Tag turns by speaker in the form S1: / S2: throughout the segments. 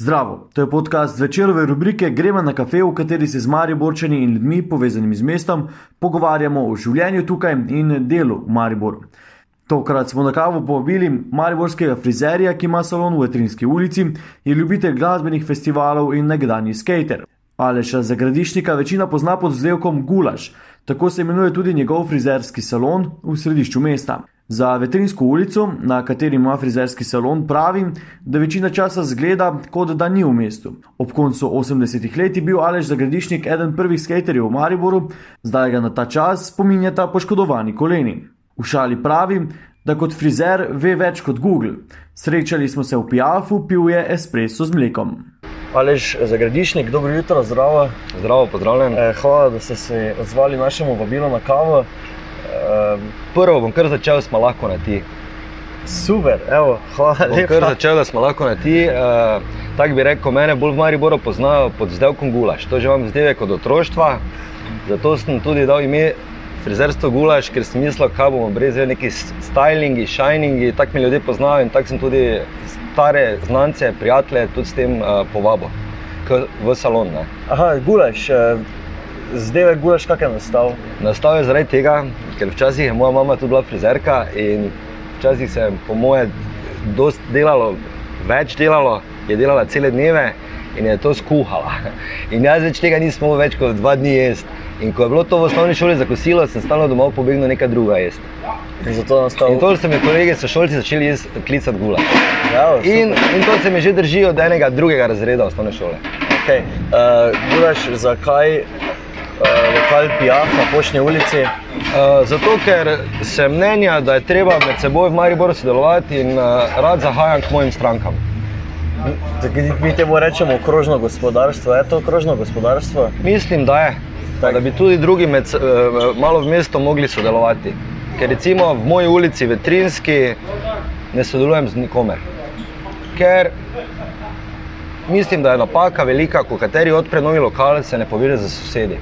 S1: Zdravo, to je podcast večerove rubrike Gremo na kafe, v kateri se z Mariborčani in ljudmi povezanimi z mestom pogovarjamo o življenju tukaj in delu v Mariboru. Tokrat smo na kavo povabili mariborskega frizerja, ki ima salon v Etrinski ulici, je ljubitelj glasbenih festivalov in nekdani skater. Aleša Zagradišnika večina pozna pod zlevkom Gulaš, tako se imenuje tudi njegov frizerski salon v središču mesta. Za veterinsko ulico, na kateri ima frizerski salon, pravi, da večina časa zgleda, kot da ni v mestu. Ob koncu 80-ih let je bil Alež Zagradišnik eden prvih skaterjev v Mariboru, zdaj ga na ta čas spominjata poškodovani koleni. V šali pravi, da kot frizer ve več kot Google. Srečali smo se v Piafu, pil je espresso z mlekom. Alež Zagradišnik, dobro jutro, zdravo.
S2: Zdravo, pozdravljen.
S1: Eh, hvala, da ste se odzvali našemu vabilu na kavo.
S2: Uh, prvo bom kar začel, smo lahko na ti.
S1: Super, evo, hvala
S2: bom lepa. Kar začel, da smo lahko na ti. Uh, Tako bi rekel, mene bolj v Mariboru poznajo pod zdevkom Gulaš. To že imam zdevek od otroštva. Zato sem tudi dal ime frizerstvo Gulaš, ker sem mislil, kaj bomo brez neki stylingi, shiningi. Tako mi ljudje poznajo in tako sem tudi stare znance, prijatelje tudi s tem uh, povabil v salon. Ne.
S1: Aha, Gulaš. Uh zdaj je gulaš, kak je nastal?
S2: Nastal je zaradi tega, ker včasih je moja mama tudi bila frizerka in včasih se je po moje dosti delalo, več delalo, je delala cele dneve in je to skuhala. In jaz več tega nisem mogel več kot dva dni jesti. In ko je bilo to v osnovni šoli za kosilo, sem stalno domov pobegnil nekaj druga jesti.
S1: In zato nastal...
S2: in to so mi kolegi, so šolci začeli klicati gula. Ja, in, in to se mi že drži od enega drugega razreda osnovne šole.
S1: Okay. Uh, Gulaš, zakaj lokal Pijaf na Pošni ulici?
S2: Uh, zato, ker sem mnenja, da je treba med seboj v Mariboru sodelovati in uh, rad zahajam k mojim strankam.
S1: Mi temu rečemo okrožno gospodarstvo. Je to okrožno gospodarstvo?
S2: Mislim, da je. Tak. Da bi tudi drugi med, malo v mestu mogli sodelovati. Ker recimo v moji ulici Vetrinski ne sodelujem z nikomer. Ker mislim, da je napaka velika, ko kateri odpre novi lokal, se ne povede za sosedi.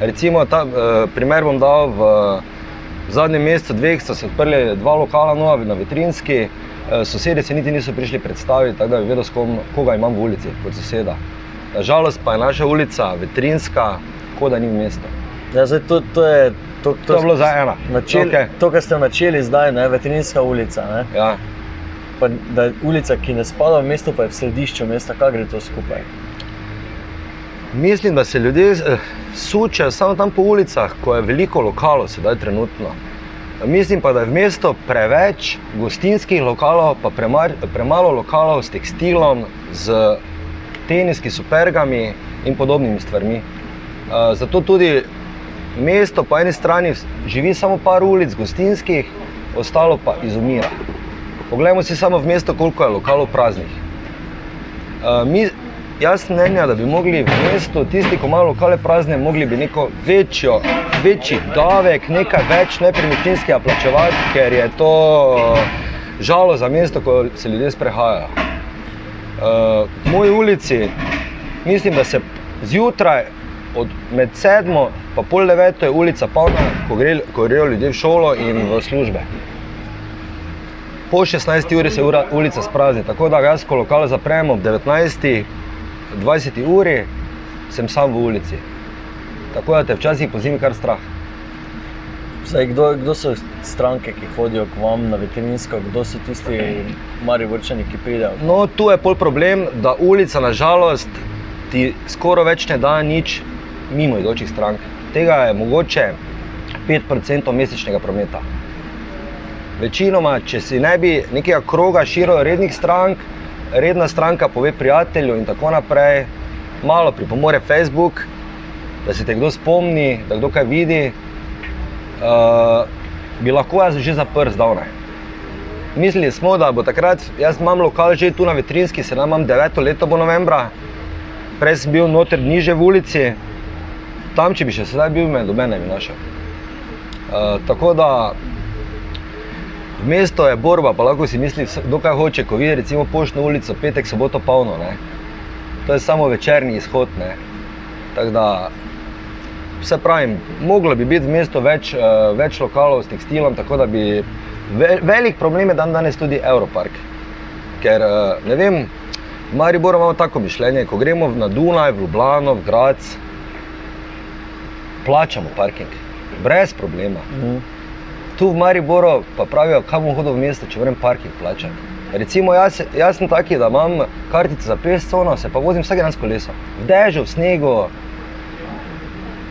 S2: Recimo, ta uh, primer bom dal v, v zadnjem mesecu, dveh, so se odprli dva lokala, nova na Vetrinski. Uh, sosedje se niti niso prišli predstaviti, tako da bi vedel, kom, koga imam v ulici kot soseda. Nažalost pa je naša ulica Vetrinska, kot da ni v mestu.
S1: Ja, zdaj, to, to, je, to,
S2: to, to je bilo za ena.
S1: Načel, okay. To, kar ste načeli zdaj, je Vetrinska ulica. Ne?
S2: Ja.
S1: Pa, da je ulica, ki ne spada v mesto, pa je v središču mesta, kaj gre to skupaj.
S2: Mislim, da se ljudje eh, sučajo samo tam po ulicah, ko je veliko lokalov, sedaj trenutno. Mislim pa, da je v mestu preveč gostinskih lokalov, pa premar, premalo lokalov s tekstilom, z teniski supergami in podobnimi stvarmi. Eh, zato tudi mesto po eni strani živi samo par ulic gostinskih, ostalo pa izumira. Poglejmo si samo v mesto, koliko je lokalov praznih. Eh, Jaz mnenja, da bi mogli v mestu, tisti, ki imajo lokale prazne, mogli bi neko večjo, večji davek, nekaj več nepremičninskega plačevati, ker je to žalo za mesto, ko se ljudje sprehajajo. Uh, v moji ulici mislim, da se zjutraj od med sedmo in pol deveto je ulica polna, ko, gre, ko grejo ljudje v šolo in v službe. Po 16 uri se ura, ulica sprazni, tako da jaz, ko lokal zapremo ob 19. 20 uri sem sam v ulici. Tako da te včasih po zimi kar strah.
S1: Zdaj, kdo, kdo so stranke, ki hodijo k vam na veterinsko, kdo so tisti mari vrčani, ki pridejo?
S2: No, tu je pol problem, da ulica nažalost ti skoraj več ne da nič mimo idočih strank. Tega je mogoče 5% mesečnega prometa. Večinoma, če si ne bi nekega kroga širil rednih strank, redna stranka pove prijatelju in tako naprej, malo pripomore Facebook, da se te kdo spomni, da kdo kaj vidi, uh, bi lahko jaz že zaprl zdavne. Mislili smo, da bo takrat, jaz imam lokal že tu na Vetrinski, se nam deveto leto bo novembra, prej sem bil noter niže v ulici, tam, če bi še sedaj bil, me doben ne bi našel. Uh, tako da V mestu je borba, pa lahko si misli, kdo kaj hoče, ko vidi recimo poštno ulico, petek, soboto polno. Ne? To je samo večerni izhod. Tako da, vse pravim, moglo bi biti v mestu več, uh, več lokalov s tekstilom, tako da bi ve, velik problem je dan danes tudi Europark. Ker uh, ne vem, V Mariboru imamo tako mišljenje, ko gremo na Dunaj, v Ljubljano, v Grac, plačamo parking, brez problema.
S3: Mhm.
S2: Tu v Mariboru pa pravijo, kam bom hodil v mesto, če moram parking plačati. Recimo, jaz, jaz sem taki, da imam kartico za 50 cono, se pa vozim vsak dan s kolesom. V dežju, v snegu,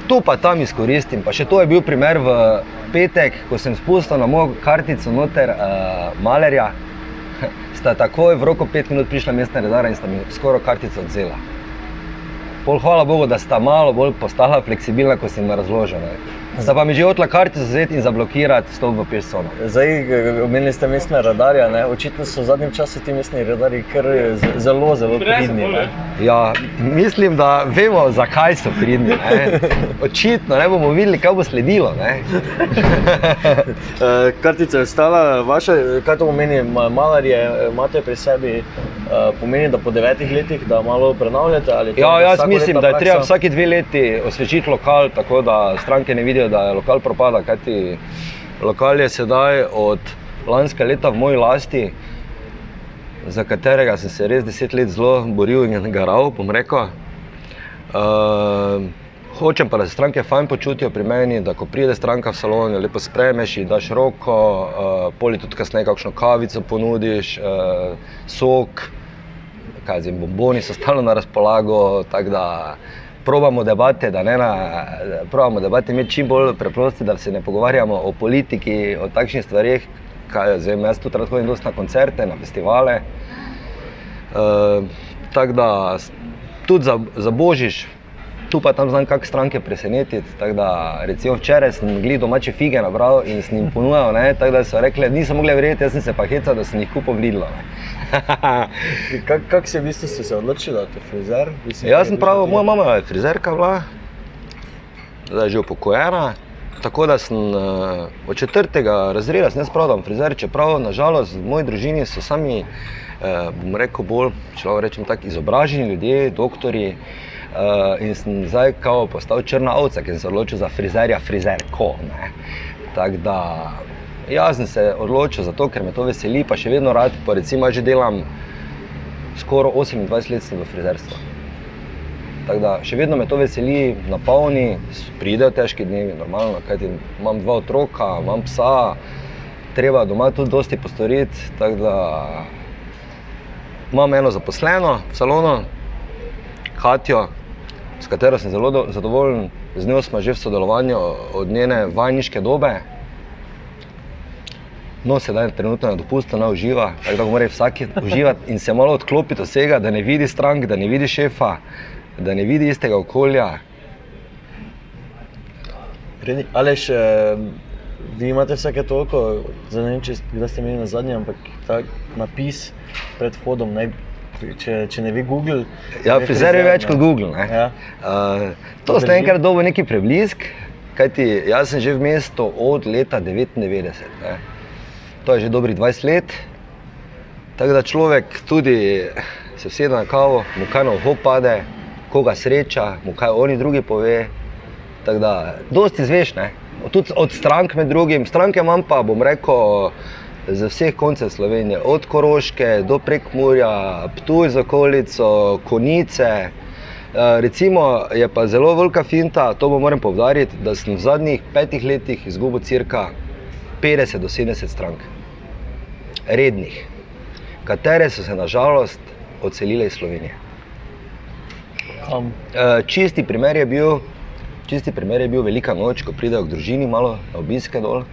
S2: tu pa tam izkoristim. Pa še to je bil primer v petek, ko sem spustil na mojo kartico noter uh, malerja. Sta takoj v roko pet minut prišla mestna redara in sta mi skoraj kartico odzela. Pol hvala Bogu, da sta malo bolj postala fleksibilna, ko sem jim razložil. ne. Sta pa mi že hotela kartico vzeti in zablokirati stop v Pirsono.
S3: Zdaj, eh, omenili ste mestne radarje, ne? očitno so v zadnjem času ti mestni radarji kar z- zelo, zelo pridni. ne.
S2: Ja, mislim, da vemo, zakaj so pridni. Ne? Očitno ne bomo videli, kaj bo sledilo. Ne?
S3: Eh, Kartica je ostala vaša, kaj to pomeni, Ma- malarje eh, imate pri sebi, eh, pomeni, da po devetih letih da malo prenavljate?
S2: Ja, jaz mislim, da je treba vsake dve leti osvežiti lokal, tako da stranke ne vidijo, da lokal propada. Kajti lokal je sedaj od lanskega leta v moji lasti, za katerega sem se res deset let zelo boril in garal, bom rekel. Uh, hočem pa, da se stranke fajn počutijo pri meni, da ko pride stranka v salon, jo lepo spremeš, ji daš roko, uh, poli tudi kasneje kakšno kavico ponudiš, uh, sok, kaj zdaj, bomboni so stalno na razpolago, tako da probamo debate, da ne na, probamo debate imeti čim bolj preproste, da se ne pogovarjamo o politiki, o takšnih stvarih, kaj zdaj, jaz tudi rad hodim dosti na koncerte, na festivale. Uh, tako da tudi za, za božič, tu pa tam znam kak stranke presenetiti. Tako da recimo včeraj sem gledal domače fige nabral in sem jim ponujal, ne, tako da so rekli, nisem mogli verjeti, jaz sem se pa hecal, da sem jih kupil v Lidlu. ne.
S3: Kak, se v bistvu ste se odločili, da ste frizer? Mislim,
S2: Jaz sem
S3: kaj
S2: prav,
S3: je
S2: moja mama je frizerka bila, zdaj je že upokojena. Tako da sem uh, od četrtega razreda da sem frizer, čeprav nažalost v moji družini so sami, uh, bom rekel, bolj, če lahko rečem tako, izobraženi ljudje, doktori. Uh, in sem zdaj kao postal črna ovca, ker sem se odločil za frizerja, frizerko. Tako da jaz sem se odločil za to, ker me to veseli, pa še vedno rad, pa recimo že delam skoraj 28 let v frizerstvu. Tako da še vedno me to veseli, napolni, pridejo težki dnevi, normalno, kajti imam dva otroka, imam psa, treba doma tudi dosti postoriti. Tako da imam eno zaposleno v salonu, Hatjo, s katero sem zelo do- zadovoljen, z njo smo že v sodelovanju od njene vajniške dobe. No, sedaj trenutno na dopustu, ne uživa, tako da mora vsak uživati in se malo odklopiti od vsega, da ne vidi strank, da ne vidi šefa, da ne vidi istega okolja.
S3: Aleš, eh, vi imate vsake toliko, zdaj ne vem, če kdaj ste imeli na zadnji, ampak tak napis pred vhodom, naj, če, če ne vi Google.
S2: Ja,
S3: ne
S2: frizer je več
S3: ne.
S2: kot Google. Ne?
S3: Ja.
S2: Uh, to ste enkrat dobil neki preblisk, kajti jaz sem že v mestu od leta 99. Ne? To je že dobrih 20 let. Tako da človek tudi se usede na kavo, mu kaj na uho pade, koga sreča, mu kaj oni drugi pove. Tako da, dosti zveš, ne? Tudi od strank med drugim. Stranke imam pa, bom rekel, z vseh koncev Slovenije, od Koroške do Prekmurja, Ptuj z okolico, Konice. Eh, Recimo je pa zelo velika finta, to bo moram povdariti, da sem v zadnjih petih letih izgubil cirka 50 do 70 strank, rednih, katere so se nažalost odselile iz Slovenije. Eh, Čisti primer je bil, čisti primer je bil velika noč, ko pridejo k družini malo na obiske dol.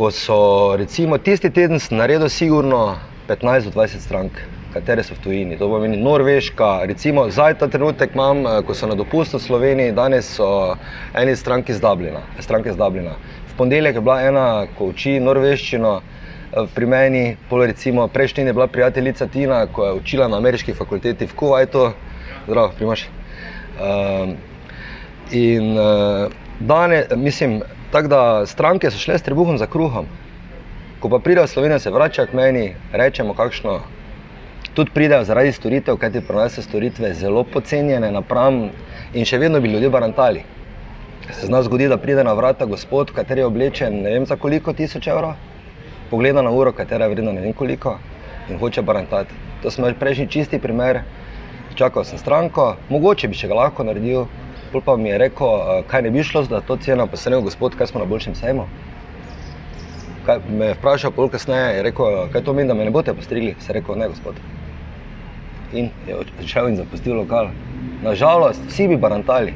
S2: Ko so recimo tisti teden naredil sigurno 15 do 20 strank, katere so v tujini. To pomeni Norveška, recimo zdaj ta trenutek imam, eh, ko so na dopustu v Sloveniji, danes so eni stranki iz Dublina. Stranke iz Dublina. V ponedeljek je bila ena, ko uči norveščino, eh, pri meni, pol recimo prejšnji je bila prijateljica Tina, ko je učila na ameriški fakulteti v Kuwaitu. Zdravo, primaš. Um, in uh, danes, mislim, tako da stranke so šle s trebuhom za kruhom. Ko pa pridejo v Slovenijo, se vračajo k meni, rečemo kakšno. Tudi pridejo zaradi storitev, kajti pri nas so storitve zelo pocenjene napram in še vedno bi ljudje barantali. Se zna zgodi, da pride na vrata gospod, kateri je oblečen ne vem za koliko tisoč evrov, pogleda na uro, katera je vredna ne vem koliko. in hoče barantati. To smo prejšnji čisti primer. Čakal sem stranko, mogoče bi še ga lahko naredil. Pol pa mi je rekel, kaj ne bi šlo za to ceno, pa sem rekel, gospod, kaj smo na boljšem sejmu. Kaj, me je vprašal, pol kasneje je rekel, kaj to meni, da me ne boste postrigli. Sem rekel, ne, gospod. In je odšel in zapustil lokal. Nažalost, vsi bi barantali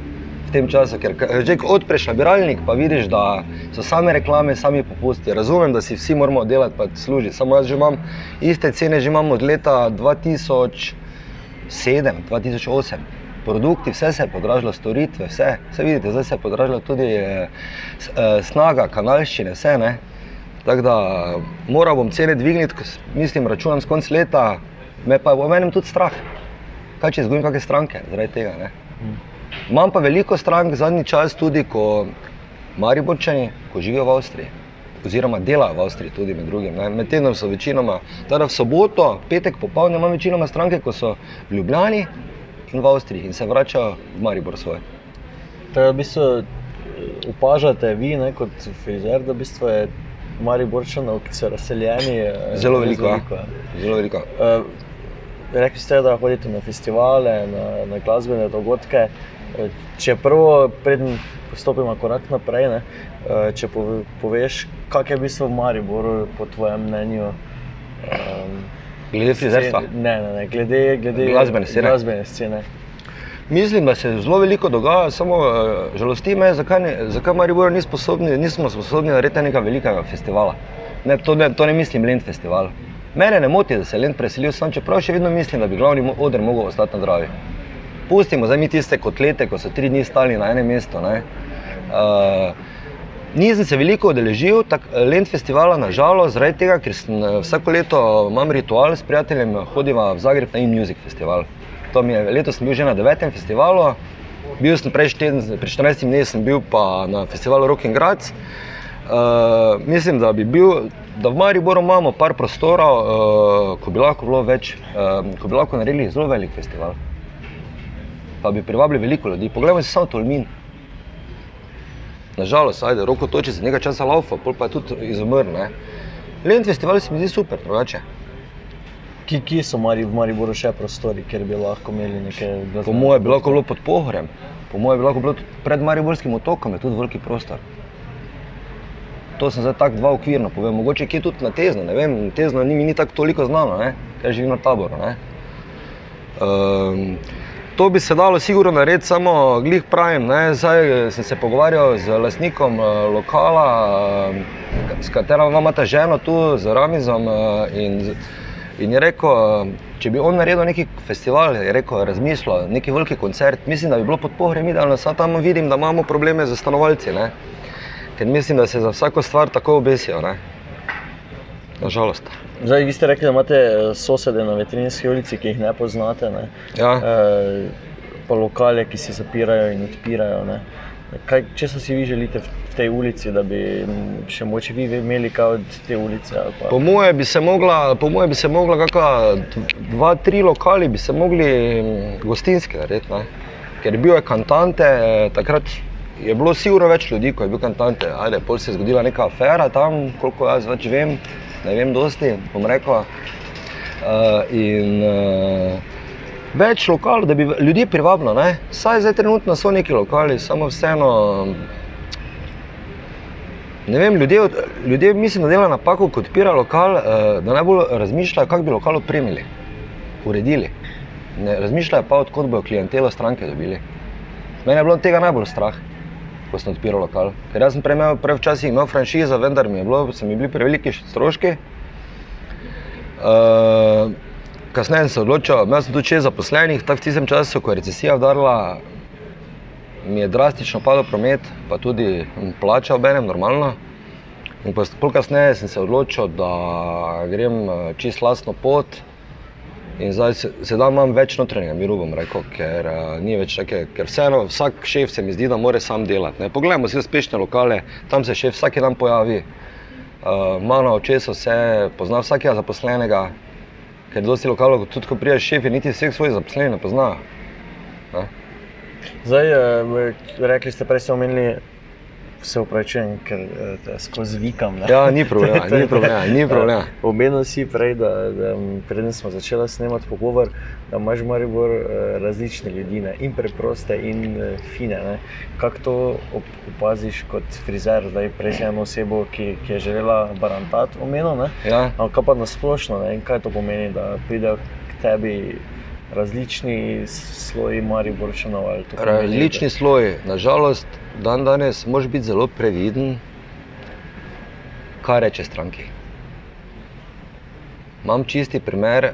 S2: v tem času, ker že odpreš nabiralnik, pa vidiš, da so same reklame, sami popusti. Razumem, da si vsi moramo delati, pa služiti. Samo jaz že imam iste cene, že imam od leta 2007, 2008. Produkti, vse se je podražilo, storitve, vse. vse vidite, zdaj se je podražila tudi eh, eh, snaga, kanalščine, vse. Ne? Tako da moral bom cene dvigniti, mislim, računam s konc leta, me pa v menem tudi strah. Kaj če izgubim kakšne stranke zaradi tega? Ne? Imam pa veliko strank zadnji čas tudi, ko Mariborčani, ko živijo v Avstriji. Oziroma delajo v Avstriji, tudi med drugim. ne. Med tednom so večinoma, teda v soboto, petek popoldne imam večinoma stranke, ko so v Ljubljani in v Avstriji in se vračajo v Maribor svoj.
S3: Da v bistvu eh, opažate vi, ne, kot frizer, da v bistvu je Mariborčanov, ki so razseljeni, eh,
S2: Zelo veliko. ja. Zelo veliko.
S3: Uh, rekli ste, da hodite na festivale, na, na glasbene dogodke. Eh, Če prvo, preden stopimo korak naprej, ne, eh, če pove, poveš, kak je v bistvu v Mariboru, po tvojem mnenju. Um,
S2: Glede frizerstva.
S3: Ne, ne, ne, glede, glede
S2: Glasbene scene.
S3: Glasbene scene.
S2: Mislim, da se zelo veliko dogaja, samo uh, žalosti me, zakaj, ne, zakaj Maribor ni sposobni, nismo sposobni narediti nekega velikega festivala. Ne, to, ne, to ne mislim Lend festival. Mene ne moti, da se je Lend preselil sem, čeprav še vedno mislim, da bi glavni oder mogel ostati na Dravi. Pustimo zdaj mi tiste kotlete, ko so tri dni stali na enem mestu. ne. Uh, Nisem se veliko udeležil Lend festivala, nažalost, zaradi tega, ker sem eh, vsako leto imam ritual s prijateljem, hodiva v Zagreb na In-Music festival. Je, letos sem bil že na devetem festivalu, bil sem prejšnji teden, pred 14 dnevi sem bil pa na festivalu Rock and Graz. Uh, mislim, da bi bil, da v Mariboru imamo par prostorov, uh, ko bi lahko bilo več, uh, ko bi lahko naredili zelo velik festival. Pa bi privabili veliko ljudi. Poglejmo si samo Tolmin. Nažalost, ajde, roko toči za nekaj časa laufa, pol pa je tudi izumrl. Lend festival se mi zdi super, drugače.
S3: Ki, ki so Mari, v Mariboru še prostori, kjer bi lahko imeli neke glasbene
S2: Po mojem bi lahko bilo pod pohorjem, po mojem bi lahko bilo pred Mariborskim otokom, je tudi veliki prostor. To sem zdaj tako dva okvirno povem, mogoče kje tudi na tezno, ne vem, tezno ni mi ni tako toliko znano, ne? ker živim na taboru. Ne? Um, to bi se dalo sigurno narediti, samo glih pravim, ne? zdaj eh, sem se pogovarjal z lastnikom uh, lokala, uh, s katerim imate ženo tu, z Ramizom in, in je rekel, če bi on naredil neki festival, je rekel, razmišljal, neki veliki koncert, mislim, da bi bilo pod pohorjem idealno, samo tam vidim, da imamo probleme z stanovalci. Ne? Ker mislim, da se za vsako stvar tako obesijo. Ne? Nažalost.
S3: Zdaj, vi ste rekli, da imate eh, sosede na veterinarski ulici, ki jih ne poznate. Ne?
S2: Ja.
S3: E, pa lokale, ki se zapirajo in odpirajo. Ne? Kaj, če si vi želite v tej ulici, da bi še moče vi imeli kaj od te ulice? Pa...
S2: Po moje bi se mogla, po moje bi se mogla kakšna dva, tri lokali bi se mogli gostinski narediti. Ne? Ker je bil je kantante, takrat je bilo sigurno več ljudi, ko je bil kantante. Ajde, pol se je zgodila neka afera tam, koliko jaz več vem, ne vem dosti, bom rekel. Uh, in uh, več lokalov, da bi ljudi privabilo. ne. Saj zdaj trenutno so neki lokali, samo vseeno. Ne vem, ljudje, ljudje mislim, da delajo napako, ko odpira lokal, eh, da najbolj razmišljajo, kako bi lokal opremili, uredili. Ne razmišljajo pa, odkot bodo klientelo stranke dobili. Mene je bilo tega najbolj strah, ko sem odpiral lokal. Ker jaz sem prej, imel, prej včasih imel franšizo, vendar mi je bilo, so mi bili preveliki stroški. Uh, kasneje sem se odločil, imel sem tudi šest zaposlenih, tako v tistem času, ko je recesija udarila, mi je drastično padel promet, pa tudi plača ob enem, normalno. In pa kasneje sem se odločil, da grem eh, čist lastno pot. In zdaj se- sedaj imam več notranjega miru, bom rekel, ker uh, ni več take, ker vseeno vsak šef se mi zdi, da mora sam delati. Ne. Poglejmo si uspešne lokale, tam se šef vsak dan pojavi, uh, ima na očesu vse, pozna vsakega zaposlenega, ker dosti lokalov, tudi ko priješ šef, niti vseh svojih zaposlenih ne pozna. Ne.
S3: Zdaj, eh, rekli ste, prej ste omenili se upravičujem, ker eh, skozi vikam. ne.
S2: Ja, ni problema, ni problema, ni problema.
S3: Omenil si prej, da, da preden smo začeli snemati pogovor, da imaš v Mariboru eh, različne ljudi, ne? in preproste, in eh, fine. ne. Kako to op- opaziš kot frizer, zdaj prej si eno osebo, ki, ki je želela barantati, omenil?
S2: Ja.
S3: Ampak pa na splošno, ne? in kaj to pomeni, da pridejo k tebi različni sloji Mariborčanov?
S2: Različni sloji. Nažalost, dan danes moraš biti zelo previden, kaj reče stranki. Imam čisti primer,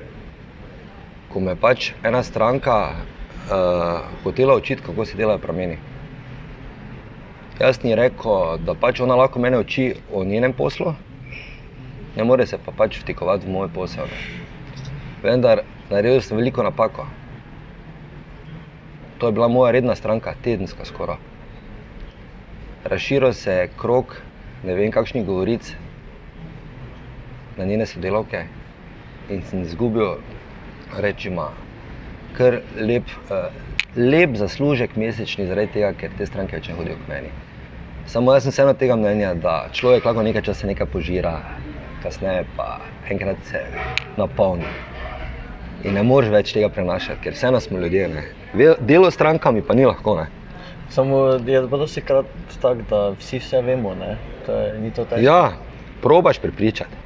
S2: ko me je pač ena stranka uh, hotela učiti, kako se delajo prameni. Jaz ni rekel, da pač ona lahko mene uči o njenem poslu, ne more se pa pač vtikovati v moj posel. Vendar naredil sem veliko napako. To je bila moja redna stranka, tedenska skoraj. Razširil se je krog ne vem kakšnih govoric na njene sodelavke in sem izgubil, rečemo, kar lep, uh, lep zaslužek mesečni, zaradi tega, ker te stranke več ne hodijo k meni. Samo jaz sem vseeno tega mnenja, da človek lahko nekaj časa nekaj požira, kasneje pa enkrat se napolni. In ne moreš več tega prenašati, ker vseeno smo ljudje. Ne. Delo s strankami pa ni lahko. Ne.
S3: Samo je pa dosti krat tako, da vsi vse vemo, ne? To je, ni to težko.
S2: Ja, probaš prepričati.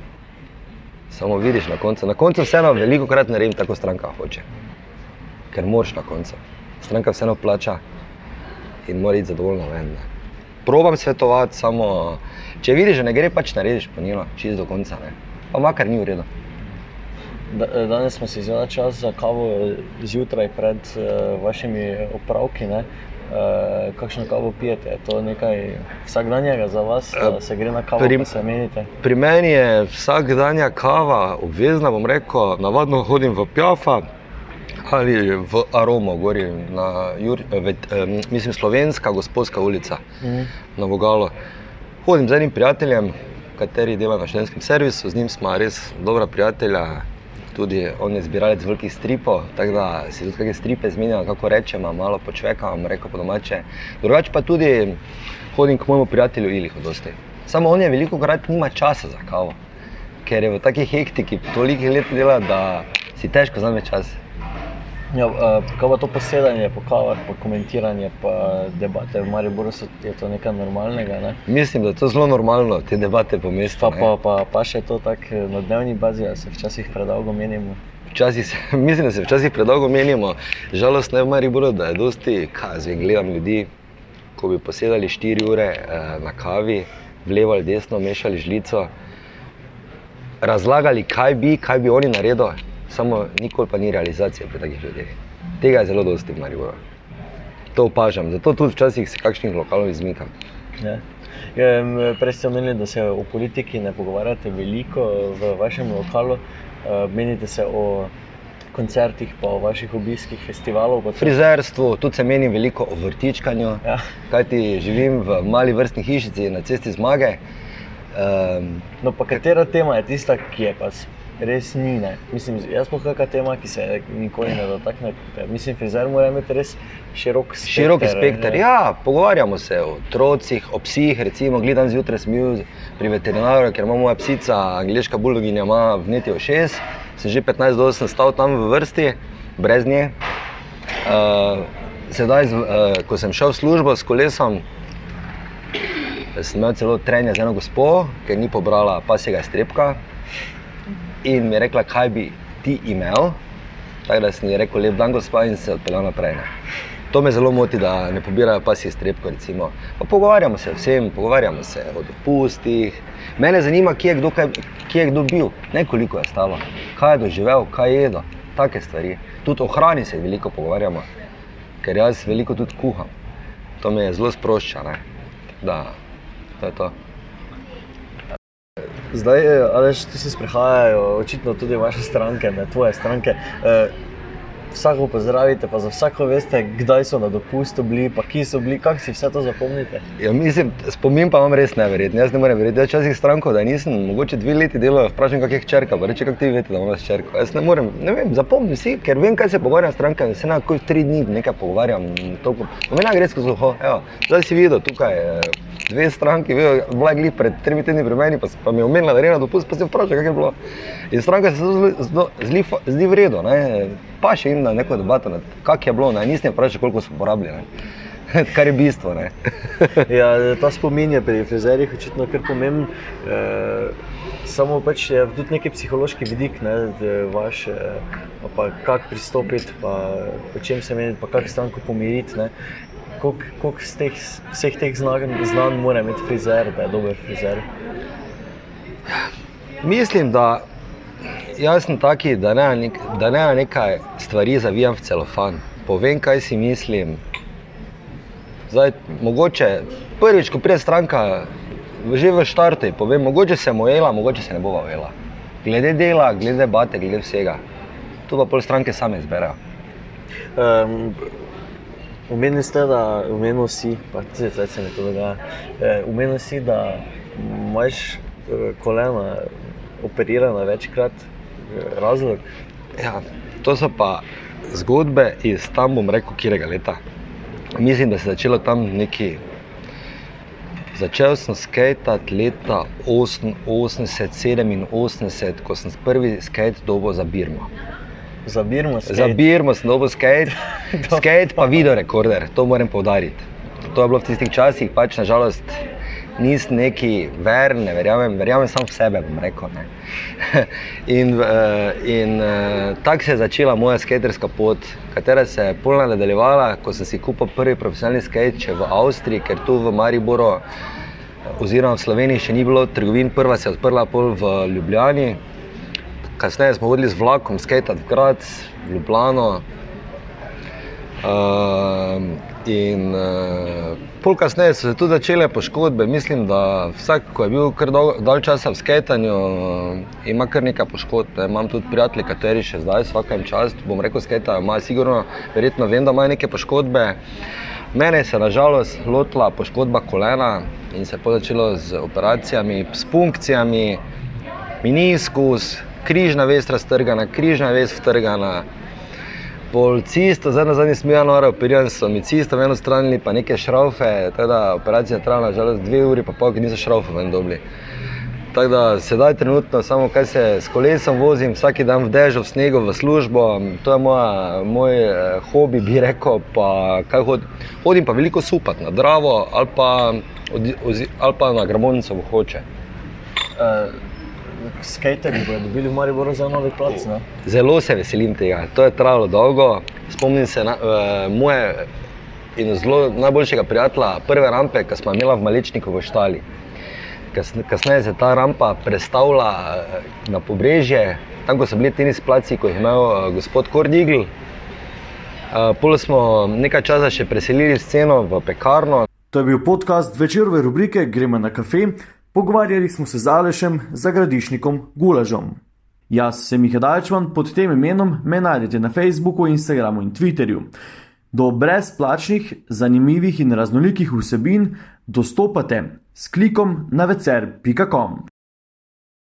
S2: Samo vidiš na koncu. Na koncu vseeno veliko krat naredim tako, stranka hoče. Ker moraš na koncu. Stranka vseeno plača in mora iti zadovoljna ven. Ne. Probam svetovati, samo če vidiš, da ne gre, pač narediš po njima, čist do konca. Ne. Pa makar ni v redu.
S3: Da, danes smo si vzeli čas za kavo eh, zjutraj pred uh, vašimi opravki. Ne? Uh, kakšno kavo pijete? Je to nekaj vsakdanjega za vas, da se gre na kavo,
S2: Pri-
S3: se menite?
S2: Pri meni je vsakdanja kava obvezna, bom rekel, navadno hodim v Pjafa ali v Aromo, gori na Jur, eh, mislim, slovenska gospodska ulica
S3: Mhm.
S2: na Vogalu. Hodim z enim prijateljem, kateri dela na študentskem servisu, z njim smo res dobra prijatelja. Tudi on je zbiralec velikih stripov, tako da si tudi kakšne stripe zmenjamo, kako rečemo, malo počvekam, reko po domače. Drugače pa tudi hodim k mojemu prijatelju Ilihu dosti. Samo on je veliko krat nima časa za kavo, ker je v taki hektiki toliko let dela, da si težko vzame čas.
S3: Ja, kaj pa to posedanje po kavah, pa komentiranje, pa debate v Mariboru, so, je to nekaj normalnega? Ne?
S2: Mislim, da je to zelo normalno, te debate po mestu.
S3: Pa,
S2: ne.
S3: pa, pa, pa še to tako eh, na dnevni bazi, ali se včasih predolgo menimo.
S2: Včasih se, mislim, da se včasih predolgo menimo. Žalostno je v Mariboru, da je dosti, kaj zdaj gledam ljudi, ko bi posedali 4 ure eh, na kavi, vlevo ali desno, mešali žlico, razlagali, kaj bi, kaj bi oni naredili, samo nikoli pa ni realizacije pri takih ljudeh. Tega je zelo dosti v Mariboru. To opažam, zato tudi včasih se kakšnih lokalov izmikam.
S3: Ja. Em, Prej ste omenili, da se o politiki ne pogovarjate veliko v vašem lokalu. Eh, Menite se o koncertih, pa o vaših obiskih festivalov.
S2: Frizerstvo, tudi se meni veliko o vrtičkanju.
S3: Ja.
S2: Kajti živim v mali vrstni hišici na cesti zmage. Um,
S3: No, pa katera tema je tista, ki je pa res ni? Ne? Mislim, jaz pa kakšna tema, ki se nikoli ne dotakne. Mislim, frizer mora imeti res širok spekter.
S2: Široki spekter. Ja, pogovarjamo se o otrocih, o psih. Recimo, gledam zjutraj sem bil pri veterinarju, ker ima moja psica, angliška buldoginja, ima vnetje v šest. Sem že 15 do 8 stal tam v vrsti, brez nje. Uh, sedaj, uh, ko sem šel v službo s kolesom, sem imel celo trenje z eno gospo, ker ni pobrala pasjega strepka. In mi je rekla, kaj bi ti imel. Tako da sem ji rekel, lep dan, gospa, in se odpeljal naprej. Ne. To me zelo moti, da ne pobirajo pasje strepko. Recimo. Pa pogovarjamo se o vsem, pogovarjamo se o dopustih. Mene zanima, kje je kdo, kaj, kje je kdo bil, ne koliko je stalo, kaj je doživel, kaj je jedel, take stvari. Tudi o hrani se veliko pogovarjamo, ker jaz veliko tudi kuham. To me zelo sprošča. Ne. Da, to je to.
S3: Zdaj, eh, Aleš, tu se sprehajajo očitno tudi vaše stranke, ne tvoje stranke. Eh, vsako pozdravite, pa za vsako veste, kdaj so na dopustu bili, pa ki so bili, kako si vse to zapomnite.
S2: Ja, mislim, spomin pa imam res neverjeten. Jaz ne morem verjeti, da včasih stranko, da nisem, mogoče dve leti delal, vprašam, kak je hčerka, pa reče, kako ti veste, da imaš hčerko. Jaz ne morem, ne vem, zapomnim si, ker vem, kaj se pogovarjam s strankami, se na kot tri dni nekaj pogovarjam. Pomeni, gre skozi uho, evo, zdaj si videl tukaj. Eh, dve stranki, bila je glih pred tremi tedni pri meni, pa, pa mi je omenila, da je na dopust, pa si vprašal, kako je bilo. In stranka se zdi v redu, ne? Pa še jim na neko debato, kako je bilo, ne? nisem vprašal, koliko so porabljeni. Kar je bistvo.
S3: ja, ta spomin je pri frizerjih očitno kar pomemben. E, samo pač je tudi neki psihološki vidik, ne, vaš, e, pa kako pristopiti, pa o čem se meniti, pa kako stranko pomiriti koliko z teh, vseh teh znanj mora imeti frizer, da je dober frizer?
S2: Mislim, da jaz sem taki, da ne, da ne nekaj stvari zavijam v celofan. Povem, kaj si mislim. Zdaj, mogoče prvič, ko pride stranka, že v štartu, povem, mogoče se mu ela, mogoče se ne bo ela. Glede dela, glede bate, glede vsega. Tu pa pol stranke same izberejo. Um,
S3: Umenili ste, da umenil si, pa tudi zdaj se mi to dogaja. E, umenil si, da imaš e, kolena operirana večkrat, razlog.
S2: Ja, to so pa zgodbe iz tam, bom rekel, kjerega leta. Mislim, da se je začelo tam neki. Začel sem skajati leta 87, ko sem prvi skajt dobil za Birmo.
S3: Za Birmo
S2: skate. Za Birmo sem dobil skate, skate pa video rekorder, to moram povdariti. To je bilo v tistih časih, pač nažalost nisem neki veren, ne verjamem, verjamem samo v sebe, bom rekel. Ne. in uh, in uh, tako se je začela moja skaterska pot, katera se je polna nadaljevala, ko sem si kupil prvi profesionalni skate v Avstriji, ker tu v Mariboru oziroma v Sloveniji še ni bilo trgovin, prva se je odprla pol v Ljubljani kasneje smo hodili z vlakom, skajati v Grad, v Ljubljano. Uh, in uh, pol kasneje so se tudi začele poškodbe. Mislim, da vsak, ki je bil kar dolgo dal časa v skajtanju, uh, ima kar nekaj poškodb. Ne. Imam tudi prijatelje, kateri še zdaj, vsakem čast, bom rekel, skajtajo, ima sigurno, verjetno vem, da ima neke poškodbe. Mene se je nažalost lotila poškodba kolena in se je začelo z operacijami, s funkcijami, miniskus, križna vest raztrgana, križna vest vtrgana. Policisto, zdaj na zadnji smijo, no, operiran so mi cisto, eno stran pa neke šraufe, teda operacija trajala žalost dve uri, pa pol, ki niso šraufe ven dobili. Tako da sedaj trenutno samo kaj se s kolesom vozim, vsak dan v dežju, v snegu, v službo, to je moja, moj eh, hobi, bi rekel, pa kaj hodim. Hodim pa veliko supat na Dravo ali pa, ali pa na Gramonico Hoče.
S3: Uh skaterji bodo dobili v Mariboru za novi plac. Ne?
S2: Zelo se veselim tega. To je trajalo dolgo. Spomnim se na, uh, moje in zelo najboljšega prijatelja, prve rampe, ki smo imeli v Maličniku v Štali. Kasneje se je ta rampa predstavila eh, na pobrežje, tam so bili tenis placi, ko jih je imel uh, gospod Kordigl. Uh, Pol smo nekaj časa še preselili sceno v pekarno.
S1: To je bil podcast večerove rubrike Gremo na kafe. Pogovarjali smo se z Alešem, zagradišnikom Gulažom. Jaz sem Miha Dajčman, pod tem imenom me najdete na Facebooku, Instagramu in Twitterju. Do brezplačnih, zanimivih in raznolikih vsebin dostopate s klikom na vecer.com.